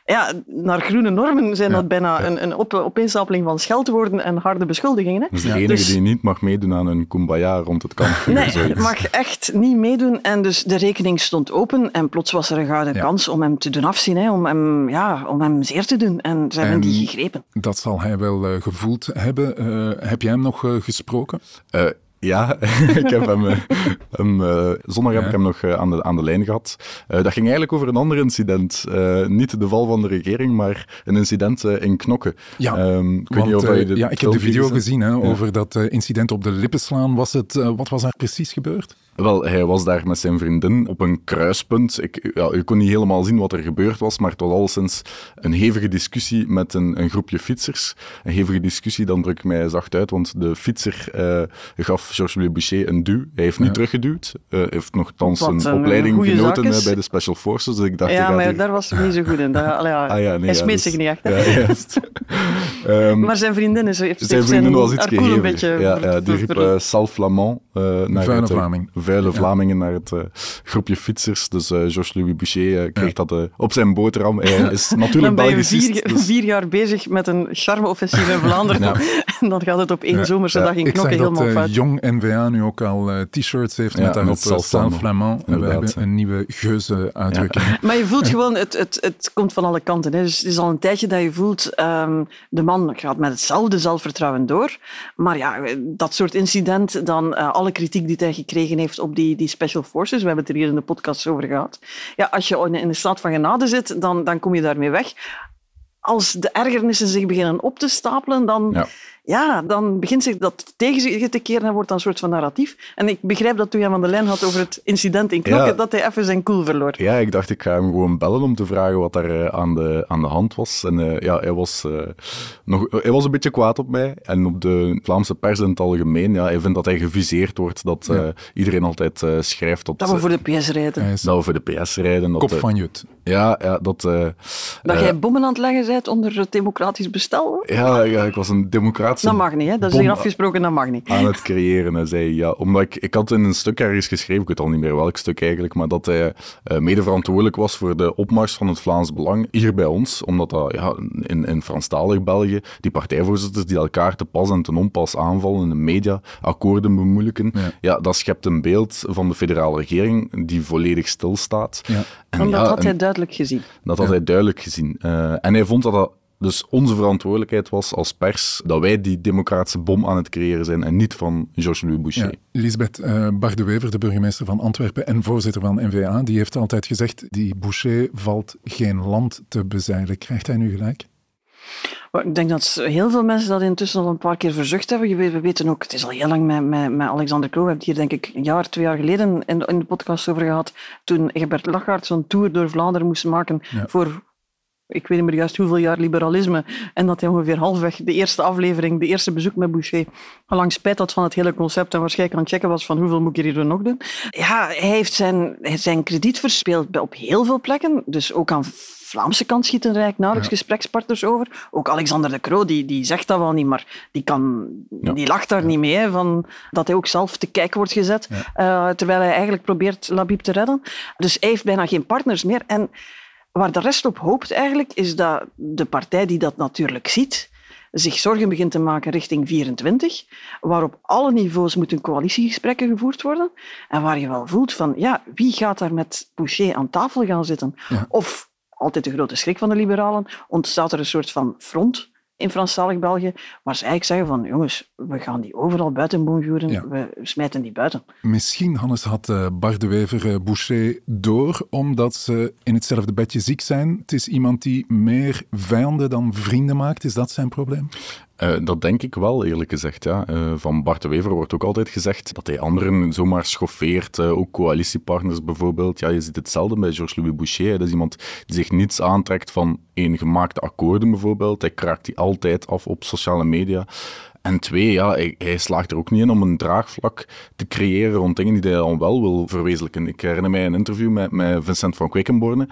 Ja, naar groene normen zijn dat bijna een, een op, opeenstapeling van scheldwoorden en harde beschuldigingen. Hè? Dat is de enige Dus- die niet mag meedoen aan een kumbaya rond het kampvuur. Nee, mag echt niet meedoen. En dus de rekening stond open en plots was er een gouden Ja. kans om hem te doen afzien, hè, om, hem, ja, om hem zeer te doen. En ze hebben En- die gegrepen. Dat zal hij wel eh, gevoeld hebben. Eh, heb jij hem nog eh, gesproken? Ja, ik heb hem, eh, hem eh, zondag heb Ja. ik hem nog eh, aan, de, aan de lijn gehad. Eh, dat ging eigenlijk over een ander incident. Niet de val van de regering, maar een incident in Knokken. Ja, Ehm, ik Want, je de ja, ik heb de video gezien hè, Ja. over dat incident op de lippenslaan. Was het, wat was daar precies gebeurd? Wel, hij was daar met zijn vriendin op een kruispunt. Ik, ja, u kon niet helemaal zien wat er gebeurd was, maar het was alleszins een hevige discussie met een, een groepje fietsers. Een hevige discussie, dan druk ik mij zacht uit, want de fietser uh, gaf Georges-Louis Boucher een duw. Hij heeft niet teruggeduwd. Uh, heeft nogthans een, een opleiding genoten uh, bij de Special Forces. Dus ik dacht, ja, maar daar was hij niet zo goed in. Dat, ja, ah, ja, nee, hij smeet dus, zich niet echt. Ja, juist. um, maar zijn vriendin is, heeft zijn vriendin was iets een beetje... Ja, ja, die riep uh, Sal Flamand naar Vuile Vlaming. Vuile Vlamingen naar het groepje fietsers. Dus Georges-Louis Boucher kreeg dat op zijn boterham. Hij is natuurlijk Belgicist. vier, dus... vier jaar bezig met een charme-offensief in Vlaanderen. en dan gaat het op één zomerse dag in knokken helemaal fout. Ik dat Jong N-VA nu ook al t-shirts heeft met daarop Sal Flamand. We hebben een nieuwe geuze uitdrukking. Maar je voelt gewoon, het, het, het komt van alle kanten. Hè. Dus het is al een tijdje dat je voelt, um, de man gaat met hetzelfde zelfvertrouwen door. Maar ja, dat soort incident, dan uh, alle kritiek die hij gekregen heeft op die, die special forces, we hebben het er hier in de podcast over gehad. Ja, als je in de staat van genade zit, dan, dan kom je daarmee weg. Als de ergernissen zich beginnen op te stapelen, dan... ja, dan begint zich dat tegen zich te keren en wordt dan een soort van narratief. En ik begrijp dat toen je van de lijn had over het incident in Knokke, dat hij even zijn cool verloor. Ja, ik dacht ik ga hem gewoon bellen om te vragen wat daar uh, aan, de, aan de hand was. En uh, ja, hij was, uh, nog, hij was een beetje kwaad op mij en op de Vlaamse pers in het algemeen. Ja, hij vindt dat hij geviseerd wordt, dat ja. iedereen altijd schrijft dat... Dat we voor de PS rijden. Dat we voor de PS rijden. Dat, Kop van Jut. Ja, ja dat... dat jij bommen aan het leggen bent onder het democratisch bestel? Ja, ja, ik was een dat mag niet, hè? dat is hier afgesproken, dat mag niet. Aan het creëren. Hij zei, ja, omdat ik, ik had in een stuk ergens geschreven, ik weet al niet meer welk stuk eigenlijk, maar dat hij uh, mede verantwoordelijk was voor de opmars van het Vlaams Belang hier bij ons. Omdat dat ja, in, in Franstalig België, die partijvoorzitters die elkaar te pas en te onpas aanvallen in de media, akkoorden bemoeilijken, ja. ja. dat schept een beeld van de federale regering die volledig stilstaat. Ja. En, dat had hij duidelijk gezien. Dat had hij duidelijk gezien. Uh, en hij vond dat dat dus onze verantwoordelijkheid was als pers dat wij die democratische bom aan het creëren zijn en niet van Georges-Louis Boucher. Ja, Lisbeth uh, Bart de Wever, de burgemeester van Antwerpen en voorzitter van NVA, die heeft altijd gezegd, die Boucher valt geen land te bezeilen. Krijgt hij nu gelijk? Ik denk dat heel veel mensen dat intussen al een paar keer verzucht hebben. We weten ook, het is al heel lang met, met, met Alexander Kroo. We hebben het hier denk ik een jaar, twee jaar geleden in de, in de podcast over gehad. Toen Egbert Lachaert zo'n tour door Vlaanderen moest maken voor ik weet niet meer juist hoeveel jaar liberalisme. En dat hij ongeveer halfweg de eerste aflevering, de eerste bezoek met Boucher, al lang spijt had van het hele concept en waarschijnlijk aan het checken was van hoeveel moet ik hier nog doen. Ja, hij heeft zijn, zijn krediet verspeeld op heel veel plekken. Dus ook aan Vlaamse kant schieten er eigenlijk nauwelijks ja. gesprekspartners over. Ook Alexander de Croo, die, die zegt dat wel niet, maar die, kan, die lacht daar niet mee, van dat hij ook zelf te kijken wordt gezet, uh, terwijl hij eigenlijk probeert Labib te redden. Dus hij heeft bijna geen partners meer. En Waar de rest op hoopt eigenlijk, is dat de partij die dat natuurlijk ziet, zich zorgen begint te maken richting 24, waar op alle niveaus moeten coalitiegesprekken gevoerd worden en waar je wel voelt van, ja, wie gaat daar met Boucher aan tafel gaan zitten? Of, altijd de grote schrik van de liberalen, ontstaat er een soort van front in Franstalig België, waar ze eigenlijk zeggen van jongens, we gaan die overal buiten bonjouren, we smijten die buiten. Misschien, Hannes, had uh, Bart de Wever uh, Boucher door, omdat ze in hetzelfde bedje ziek zijn. Het is iemand die meer vijanden dan vrienden maakt. Is dat zijn probleem? Uh, dat denk ik wel, eerlijk gezegd. Ja. Uh, van Bart de Wever wordt ook altijd gezegd dat hij anderen zomaar schoffeert, uh, ook coalitiepartners bijvoorbeeld. Ja, je ziet hetzelfde bij Georges-Louis Boucher. Dat is iemand die zich niets aantrekt van één gemaakte akkoorden bijvoorbeeld. Hij kraakt die altijd af op sociale media. En twee, ja, hij, hij, slaagt er ook niet in om een draagvlak te creëren rond dingen die hij dan wel wil verwezenlijken. Ik herinner mij een interview met, met Vincent van Quickenborne,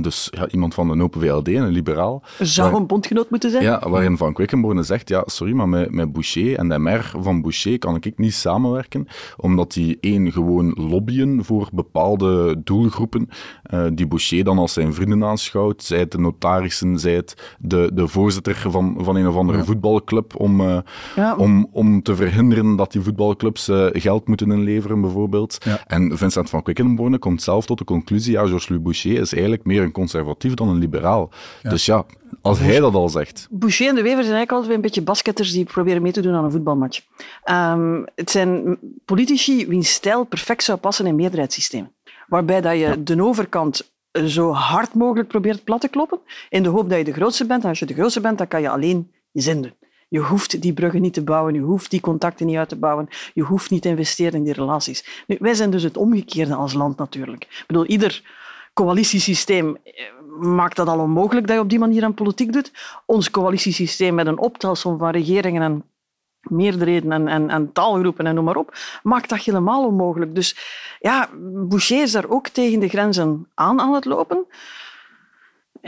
dus ja, iemand van de Open VLD, een liberaal. Zou waar, een bondgenoot moeten zijn? Ja, waarin Van Quickenborne zegt, ja, sorry, maar met, met Boucher en de mer van Boucher kan ik niet samenwerken, omdat die één, gewoon lobbyen voor bepaalde doelgroepen, uh, die Boucher dan als zijn vrienden aanschouwt, zij het de notarissen, zij het de, de voorzitter van, van een of andere ja. voetbalclub, om... Uh, ja. Om, om te verhinderen dat die voetbalclubs uh, geld moeten inleveren, bijvoorbeeld. Ja. En Vincent van Quickenborne komt zelf tot de conclusie, ja, Georges-Louis Boucher is eigenlijk meer een conservatief dan een liberaal. Ja. Dus ja, als hij dat al zegt. Boucher en de Wever zijn eigenlijk altijd een beetje basketters die proberen mee te doen aan een voetbalmatch. Um, het zijn politici wiens stijl perfect zou passen in meerderheidssystemen. Waarbij dat je de overkant zo hard mogelijk probeert plat te kloppen, in de hoop dat je de grootste bent. En als je de grootste bent, dan kan je alleen je zin doen. Je hoeft die bruggen niet te bouwen, je hoeft die contacten niet uit te bouwen, je hoeft niet te investeren in die relaties. Nu, wij zijn dus het omgekeerde als land natuurlijk. Ik bedoel, ieder coalitiesysteem eh, maakt dat al onmogelijk dat je op die manier aan politiek doet. Ons coalitiesysteem met een optelsom van regeringen en meerderheden en, en, en, taalgroepen en noem maar op, maakt dat helemaal onmogelijk. Dus ja, Boucher is daar ook tegen de grenzen aan aan het lopen.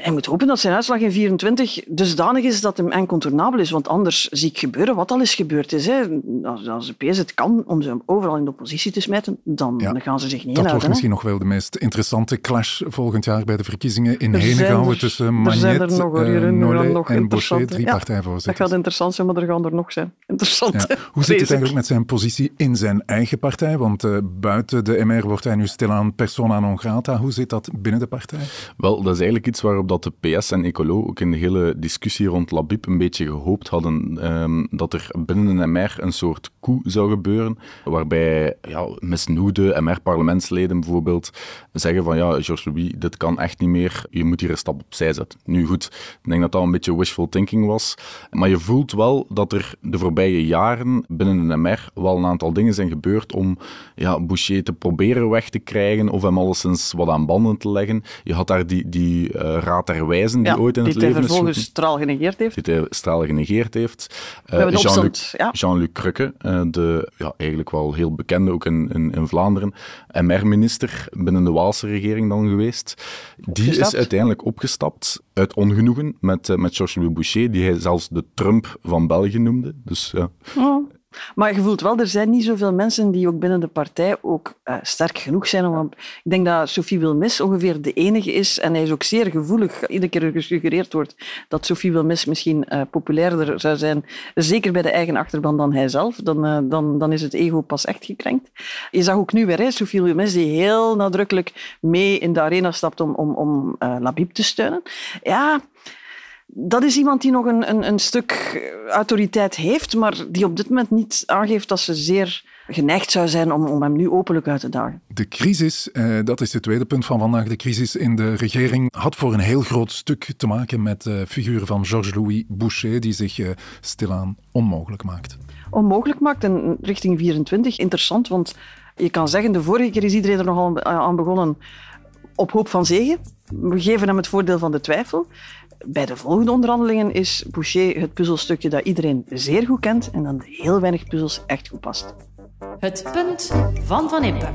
Hij moet hopen dat zijn uitslag in 24 dusdanig is dat hem incontournabel is, want anders zie ik gebeuren wat al is gebeurd is. Hè. Als, als de PS het kan om ze overal in de oppositie te smijten, dan, dan gaan ze zich niet Dat wordt misschien nog wel de meest interessante clash volgend jaar bij de verkiezingen in Henegouwen tussen Magnet, nog, uh, Nollet en Boucher, drie ja, partijvoorzitters. Dat gaat interessant zijn, maar er gaan er nog zijn. Interessant. Ja. Hoe zit het eigenlijk met zijn positie in zijn eigen partij? Want uh, buiten de MR wordt hij nu stilaan persona non grata. Hoe zit dat binnen de partij? Wel, dat is eigenlijk iets waarop dat de PS en Ecolo ook in de hele discussie rond Labib een beetje gehoopt hadden um, dat er binnen een MR een soort coup zou gebeuren, waarbij ja, misnoede MR-parlementsleden bijvoorbeeld zeggen van ja, Georges Louis, dit kan echt niet meer, je moet hier een stap opzij zetten. Nu goed, ik denk dat dat een beetje wishful thinking was, maar je voelt wel dat er de voorbije jaren binnen een MR wel een aantal dingen zijn gebeurd om ja, Boucher te proberen weg te krijgen of hem alleszins wat aan banden te leggen. Je had daar die, die uh, raad der wijzen die ooit in het leven is... Die vervolgens straal genegeerd heeft. Die hij straal genegeerd heeft. Uh, Jean-Luc ja. Jean Krukke, uh, de ja, eigenlijk wel heel bekende, ook in, in, in Vlaanderen, MR-minister binnen de Waalse regering dan geweest. Die is uiteindelijk opgestapt uit ongenoegen met, uh, met Georges-Louis Boucher, die hij zelfs de Trump van België noemde. Dus, ja. Oh. Maar je voelt wel, er zijn niet zoveel mensen die ook binnen de partij ook uh, sterk genoeg zijn. Om, ik denk dat Sophie Wilmis ongeveer de enige is, en hij is ook zeer gevoelig, iedere keer gesuggereerd wordt dat Sophie Wilmis misschien uh, populairder zou zijn, zeker bij de eigen achterban dan hij zelf, dan, uh, dan, dan is het ego pas echt gekrenkt. Je zag ook nu weer hè, Sophie Wilmis die heel nadrukkelijk mee in de arena stapt om, om, om Labib te steunen. Ja, dat is iemand die nog een, een, een stuk autoriteit heeft, maar die op dit moment niet aangeeft dat ze zeer geneigd zou zijn om, om hem nu openlijk uit te dagen. De crisis, eh, dat is het tweede punt van vandaag, de crisis in de regering had voor een heel groot stuk te maken met de figuur van Georges-Louis Boucher, die zich eh, stilaan onmogelijk maakt. Onmogelijk maakt en richting 24 interessant, want je kan zeggen, de vorige keer is iedereen er nogal aan begonnen op hoop van zegen. We geven hem het voordeel van de twijfel. Bij de volgende onderhandelingen is Boucher het puzzelstukje dat iedereen zeer goed kent en dan heel weinig puzzels echt goed past. Het punt van Van Impe.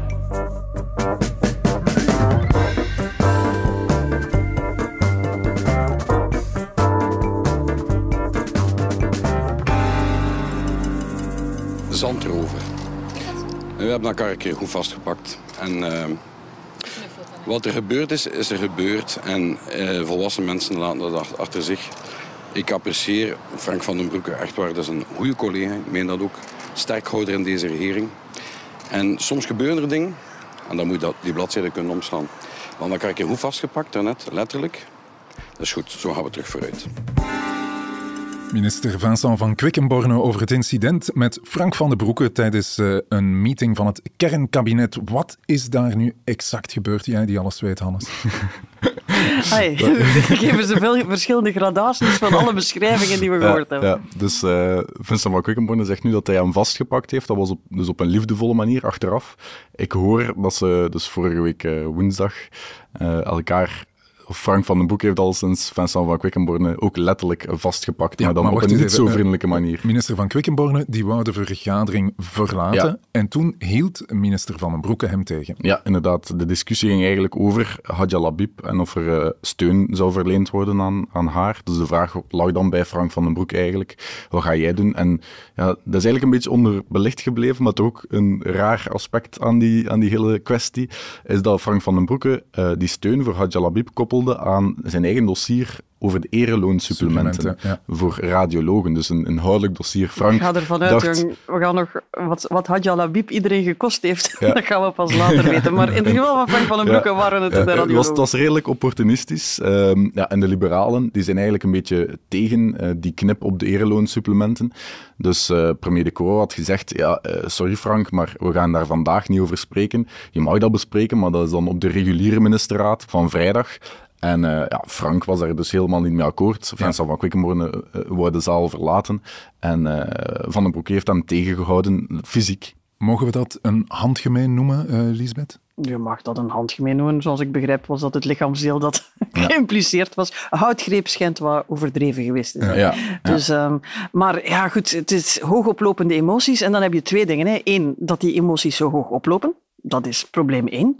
Zandrover. We hebben elkaar een keer goed vastgepakt. En uh, wat er gebeurd is, is er gebeurd. En uh, volwassen mensen laten dat achter zich. Ik apprecieer Frank van den Broeke echt waar. Dat is een goede collega. Ik meen dat ook. Sterkhouder in deze regering. En soms gebeuren er dingen. En dan moet je die bladzijde kunnen omslaan. Want dan ik je goed vastgepakt daarnet, letterlijk. Dat is goed, zo gaan we terug vooruit. Minister Vincent van Quickenborne over het incident met Frank van den Broeke tijdens uh, een meeting van het kernkabinet. Wat is daar nu exact gebeurd? Jij die alles weet, Hannes. Hey, geven ze veel verschillende gradaties van alle beschrijvingen die we gehoord ja, hebben. Ja, dus uh, Vincent van Quickenborne zegt nu dat hij hem vastgepakt heeft. Dat was op, dus op een liefdevolle manier achteraf. Ik hoor dat ze dus vorige week uh, woensdag elkaar Frank van den Boek heeft al sinds Vincent van Quickenborne ook letterlijk vastgepakt, ja, maar dan maar op een niet zo vriendelijke manier. Minister van Quickenborne die wou de vergadering verlaten ja. en toen hield minister Van den Broeke hem tegen. Ja, inderdaad. De discussie ging eigenlijk over Hadja Labib en of er uh, steun zou verleend worden aan, aan haar. Dus de vraag lag dan bij Frank van den Broek eigenlijk, wat ga jij doen? En ja, dat is eigenlijk een beetje onderbelicht gebleven, maar toch ook een raar aspect aan die, aan die hele kwestie, is dat Frank van den Broeke uh, die steun voor Hadja Labib koppelde aan zijn eigen dossier over de ereloonsupplementen ja. voor radiologen. Dus een inhoudelijk dossier. Frank Ik ga ervan uit, dacht... jong, we gaan nog, wat, wat Hadja Labib iedereen gekost heeft, ja. dat gaan we pas later weten. Maar in het geval van Frank van den Broeke waren het de radiologen. Het was, het was redelijk opportunistisch. Um, ja, en de liberalen die zijn eigenlijk een beetje tegen uh, die knip op de ereloonsupplementen. Dus uh, premier De Croo had gezegd, ja, uh, sorry Frank, maar we gaan daar vandaag niet over spreken. Je mag dat bespreken, maar dat is dan op de reguliere ministerraad van vrijdag. En eh, ja, Frank was er dus helemaal niet mee akkoord. Vincent van Quickenborne uh, wou de zaal verlaten. En uh, Van den Broek heeft hem tegengehouden, fysiek. Mogen we dat een handgemeen noemen, uh, Lisbeth? Je mag dat een handgemeen noemen. Zoals ik begrijp was dat het lichaamsdeel dat ja. geïmpliceerd was. Houtgreep schijnt wat overdreven geweest te zijn. Ja. Dus, um, maar ja, goed, het is hoogoplopende emoties. En dan heb je twee dingen. Hè. Eén, dat die emoties zo hoog oplopen. Dat is probleem één.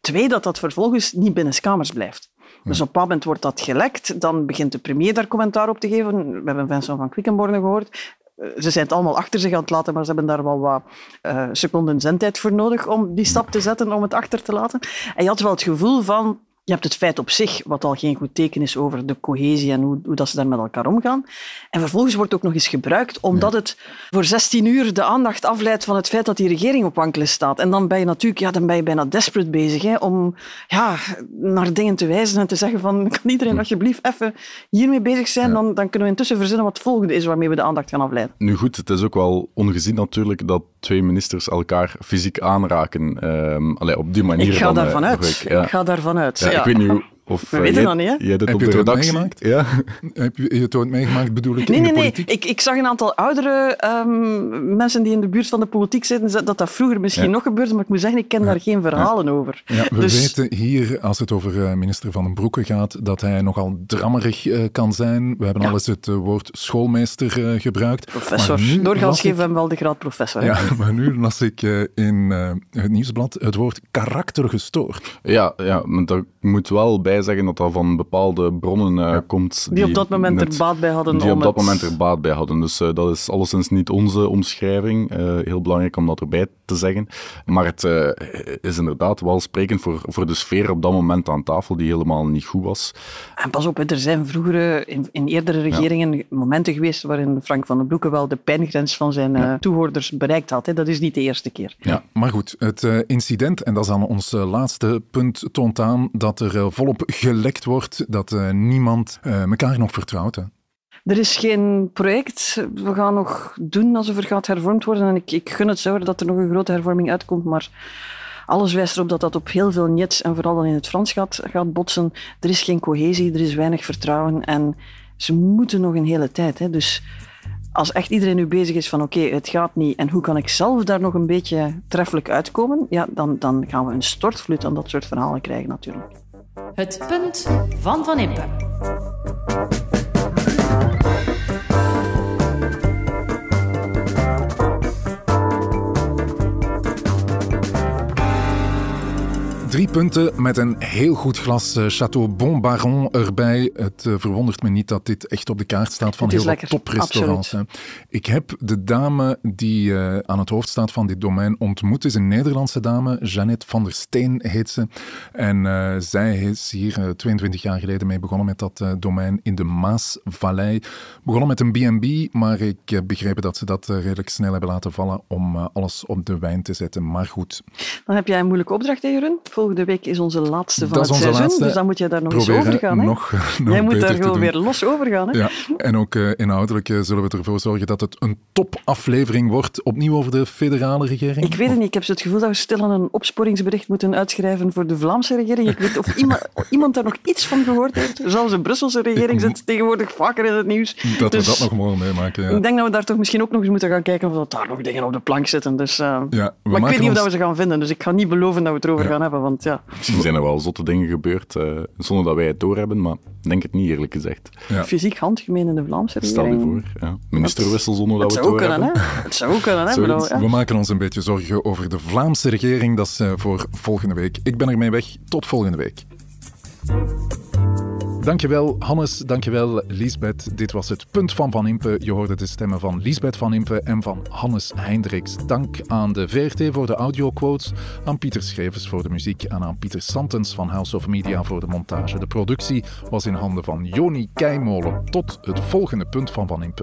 Twee, dat dat vervolgens niet binnen kamers blijft. Dus op een moment wordt dat gelekt, dan begint de premier daar commentaar op te geven. We hebben Vincent van Quickenborne gehoord. Ze zijn het allemaal achter zich aan het laten, maar ze hebben daar wel wat uh, seconden zendtijd voor nodig om die stap te zetten, om het achter te laten. En je had wel het gevoel van, je hebt het feit op zich, wat al geen goed teken is over de cohesie en hoe, hoe dat ze daar met elkaar omgaan. En vervolgens wordt het ook nog eens gebruikt, omdat ja. het voor 16 uur de aandacht afleidt van het feit dat die regering op wankelen staat. En dan ben je natuurlijk ja, dan ben je bijna desperate bezig hè, om ja, naar dingen te wijzen en te zeggen van kan iedereen alsjeblieft even hiermee bezig zijn, ja. dan, dan kunnen we intussen verzinnen wat het volgende is waarmee we de aandacht gaan afleiden. Nu goed, het is ook wel ongezien natuurlijk dat twee ministers elkaar fysiek aanraken. Um, allee, op die manier. Ik ga daarvan uh, uit. Ja. Ik ga daarvan uit. Ja, Ja. Ik weet niet hoe, of We uh, weten jij, dat niet, hè? jij dit Heb op je de het ooit redactie... meegemaakt? Ja. Heb je je het ooit meegemaakt, bedoel ik, Nee, in nee, de nee. Ik, ik zag een aantal oudere um, mensen die in de buurt van de politiek zitten, dat dat vroeger misschien Ja. nog gebeurde, maar ik moet zeggen, ik ken daar geen verhalen over. Ja, we Dus- weten hier, als het over uh, minister Van den Broeke gaat, dat hij nogal drammerig uh, kan zijn. We hebben Ja. al eens het uh, woord schoolmeester uh, gebruikt. Professor. Maar nu Doorgaans geven we hem wel de graad professor. Ja, maar nu las ik uh, in uh, het nieuwsblad het woord karaktergestoord. Ja, ja, maar daar moet wel bij zeggen dat dat van bepaalde bronnen uh, komt. Die op dat moment net- er baat bij hadden Die op dat het- moment er baat bij hadden. Dus uh, dat is alleszins niet onze omschrijving. Uh, heel belangrijk om dat erbij te zeggen. Maar het uh, is inderdaad wel sprekend voor, voor de sfeer op dat moment aan tafel, die helemaal niet goed was. En pas op, er zijn vroeger in, in eerdere regeringen momenten geweest waarin Frank van den Broeke wel de pijngrens van zijn uh, toehoorders bereikt had. Hè. Dat is niet de eerste keer. Ja, maar goed, het uh, incident, en dat is dan ons uh, laatste punt, toont aan dat er uh, volop gelekt wordt, dat uh, niemand uh, elkaar nog vertrouwt. Hè. Er is geen project. We gaan nog doen alsof er gaat hervormd worden. En ik, ik gun het zo dat er nog een grote hervorming uitkomt, maar alles wijst erop dat dat op heel veel nets en vooral dan in het Frans gaat, gaat botsen. Er is geen cohesie, er is weinig vertrouwen en ze moeten nog een hele tijd. Hè. Dus als echt iedereen nu bezig is van oké, het gaat niet en hoe kan ik zelf daar nog een beetje treffelijk uitkomen, ja, dan, dan gaan we een stortvloed aan dat soort verhalen krijgen natuurlijk. Het punt van Van Impe. Drie punten met een heel goed glas uh, Chateau Bon Baron erbij. Het uh, verwondert me niet dat dit echt op de kaart staat van heel wat toprestaurants. hè. Ik heb de dame die uh, aan het hoofd staat van dit domein ontmoet. Het is een Nederlandse dame, Jeannette van der Steen heet ze. En uh, zij is hier 22 jaar geleden mee begonnen met dat domein in de Maasvallei. Begonnen met een B&B, maar ik heb begrepen dat ze dat redelijk snel hebben laten vallen om alles op de wijn te zetten. Maar goed. Dan heb jij een moeilijke opdracht tegen hun. Volgende week is onze laatste van dat het seizoen, dus dan moet je daar nog eens over gaan. Hè? Nog, nog jij moet daar gewoon weer los over gaan. Hè? Ja, en ook uh, inhoudelijk uh, zullen we ervoor zorgen dat het een topaflevering wordt. Opnieuw over de federale regering. Ik weet het niet. Ik heb zo het gevoel dat we stilaan een opsporingsbericht moeten uitschrijven voor de Vlaamse regering. Ik weet of iemand, iemand daar nog iets van gehoord heeft. Zelfs de Brusselse regering zit tegenwoordig vaker in het nieuws. Dat dus we dat nog mogen meemaken. Ja. Ik denk dat we daar toch misschien ook nog eens moeten gaan kijken of dat daar nog dingen op de plank zitten. Dus, uh, ja, maar ik weet niet ons... of dat we ze gaan vinden. Dus ik ga niet beloven dat we het erover Ja. gaan hebben. Want, ja. Misschien zijn er wel zotte dingen gebeurd uh, zonder dat wij het doorhebben, maar denk het niet eerlijk gezegd. Ja. Fysiek handgemeen in de Vlaamse Stel regering. je voor, ja. ministerwissel zonder dat Het we zou het ook kunnen, doorhebben. hè? Het zou ook kunnen, hè? Zoiets. We maken ons een beetje zorgen over de Vlaamse regering. Dat is uh, voor volgende week. Ik ben ermee weg. Tot volgende week. Dankjewel Hannes, dankjewel Liesbeth. Dit was het punt van Van Impe. Je hoorde de stemmen van Liesbeth Van Impe en van Hannes Hendricks. Dank aan de VRT voor de audioquotes, aan Pieter Schrevers voor de muziek en aan Pieter Santens van House of Media voor de montage. De productie was in handen van Joni Keimolen. Tot het volgende punt van Van Impe.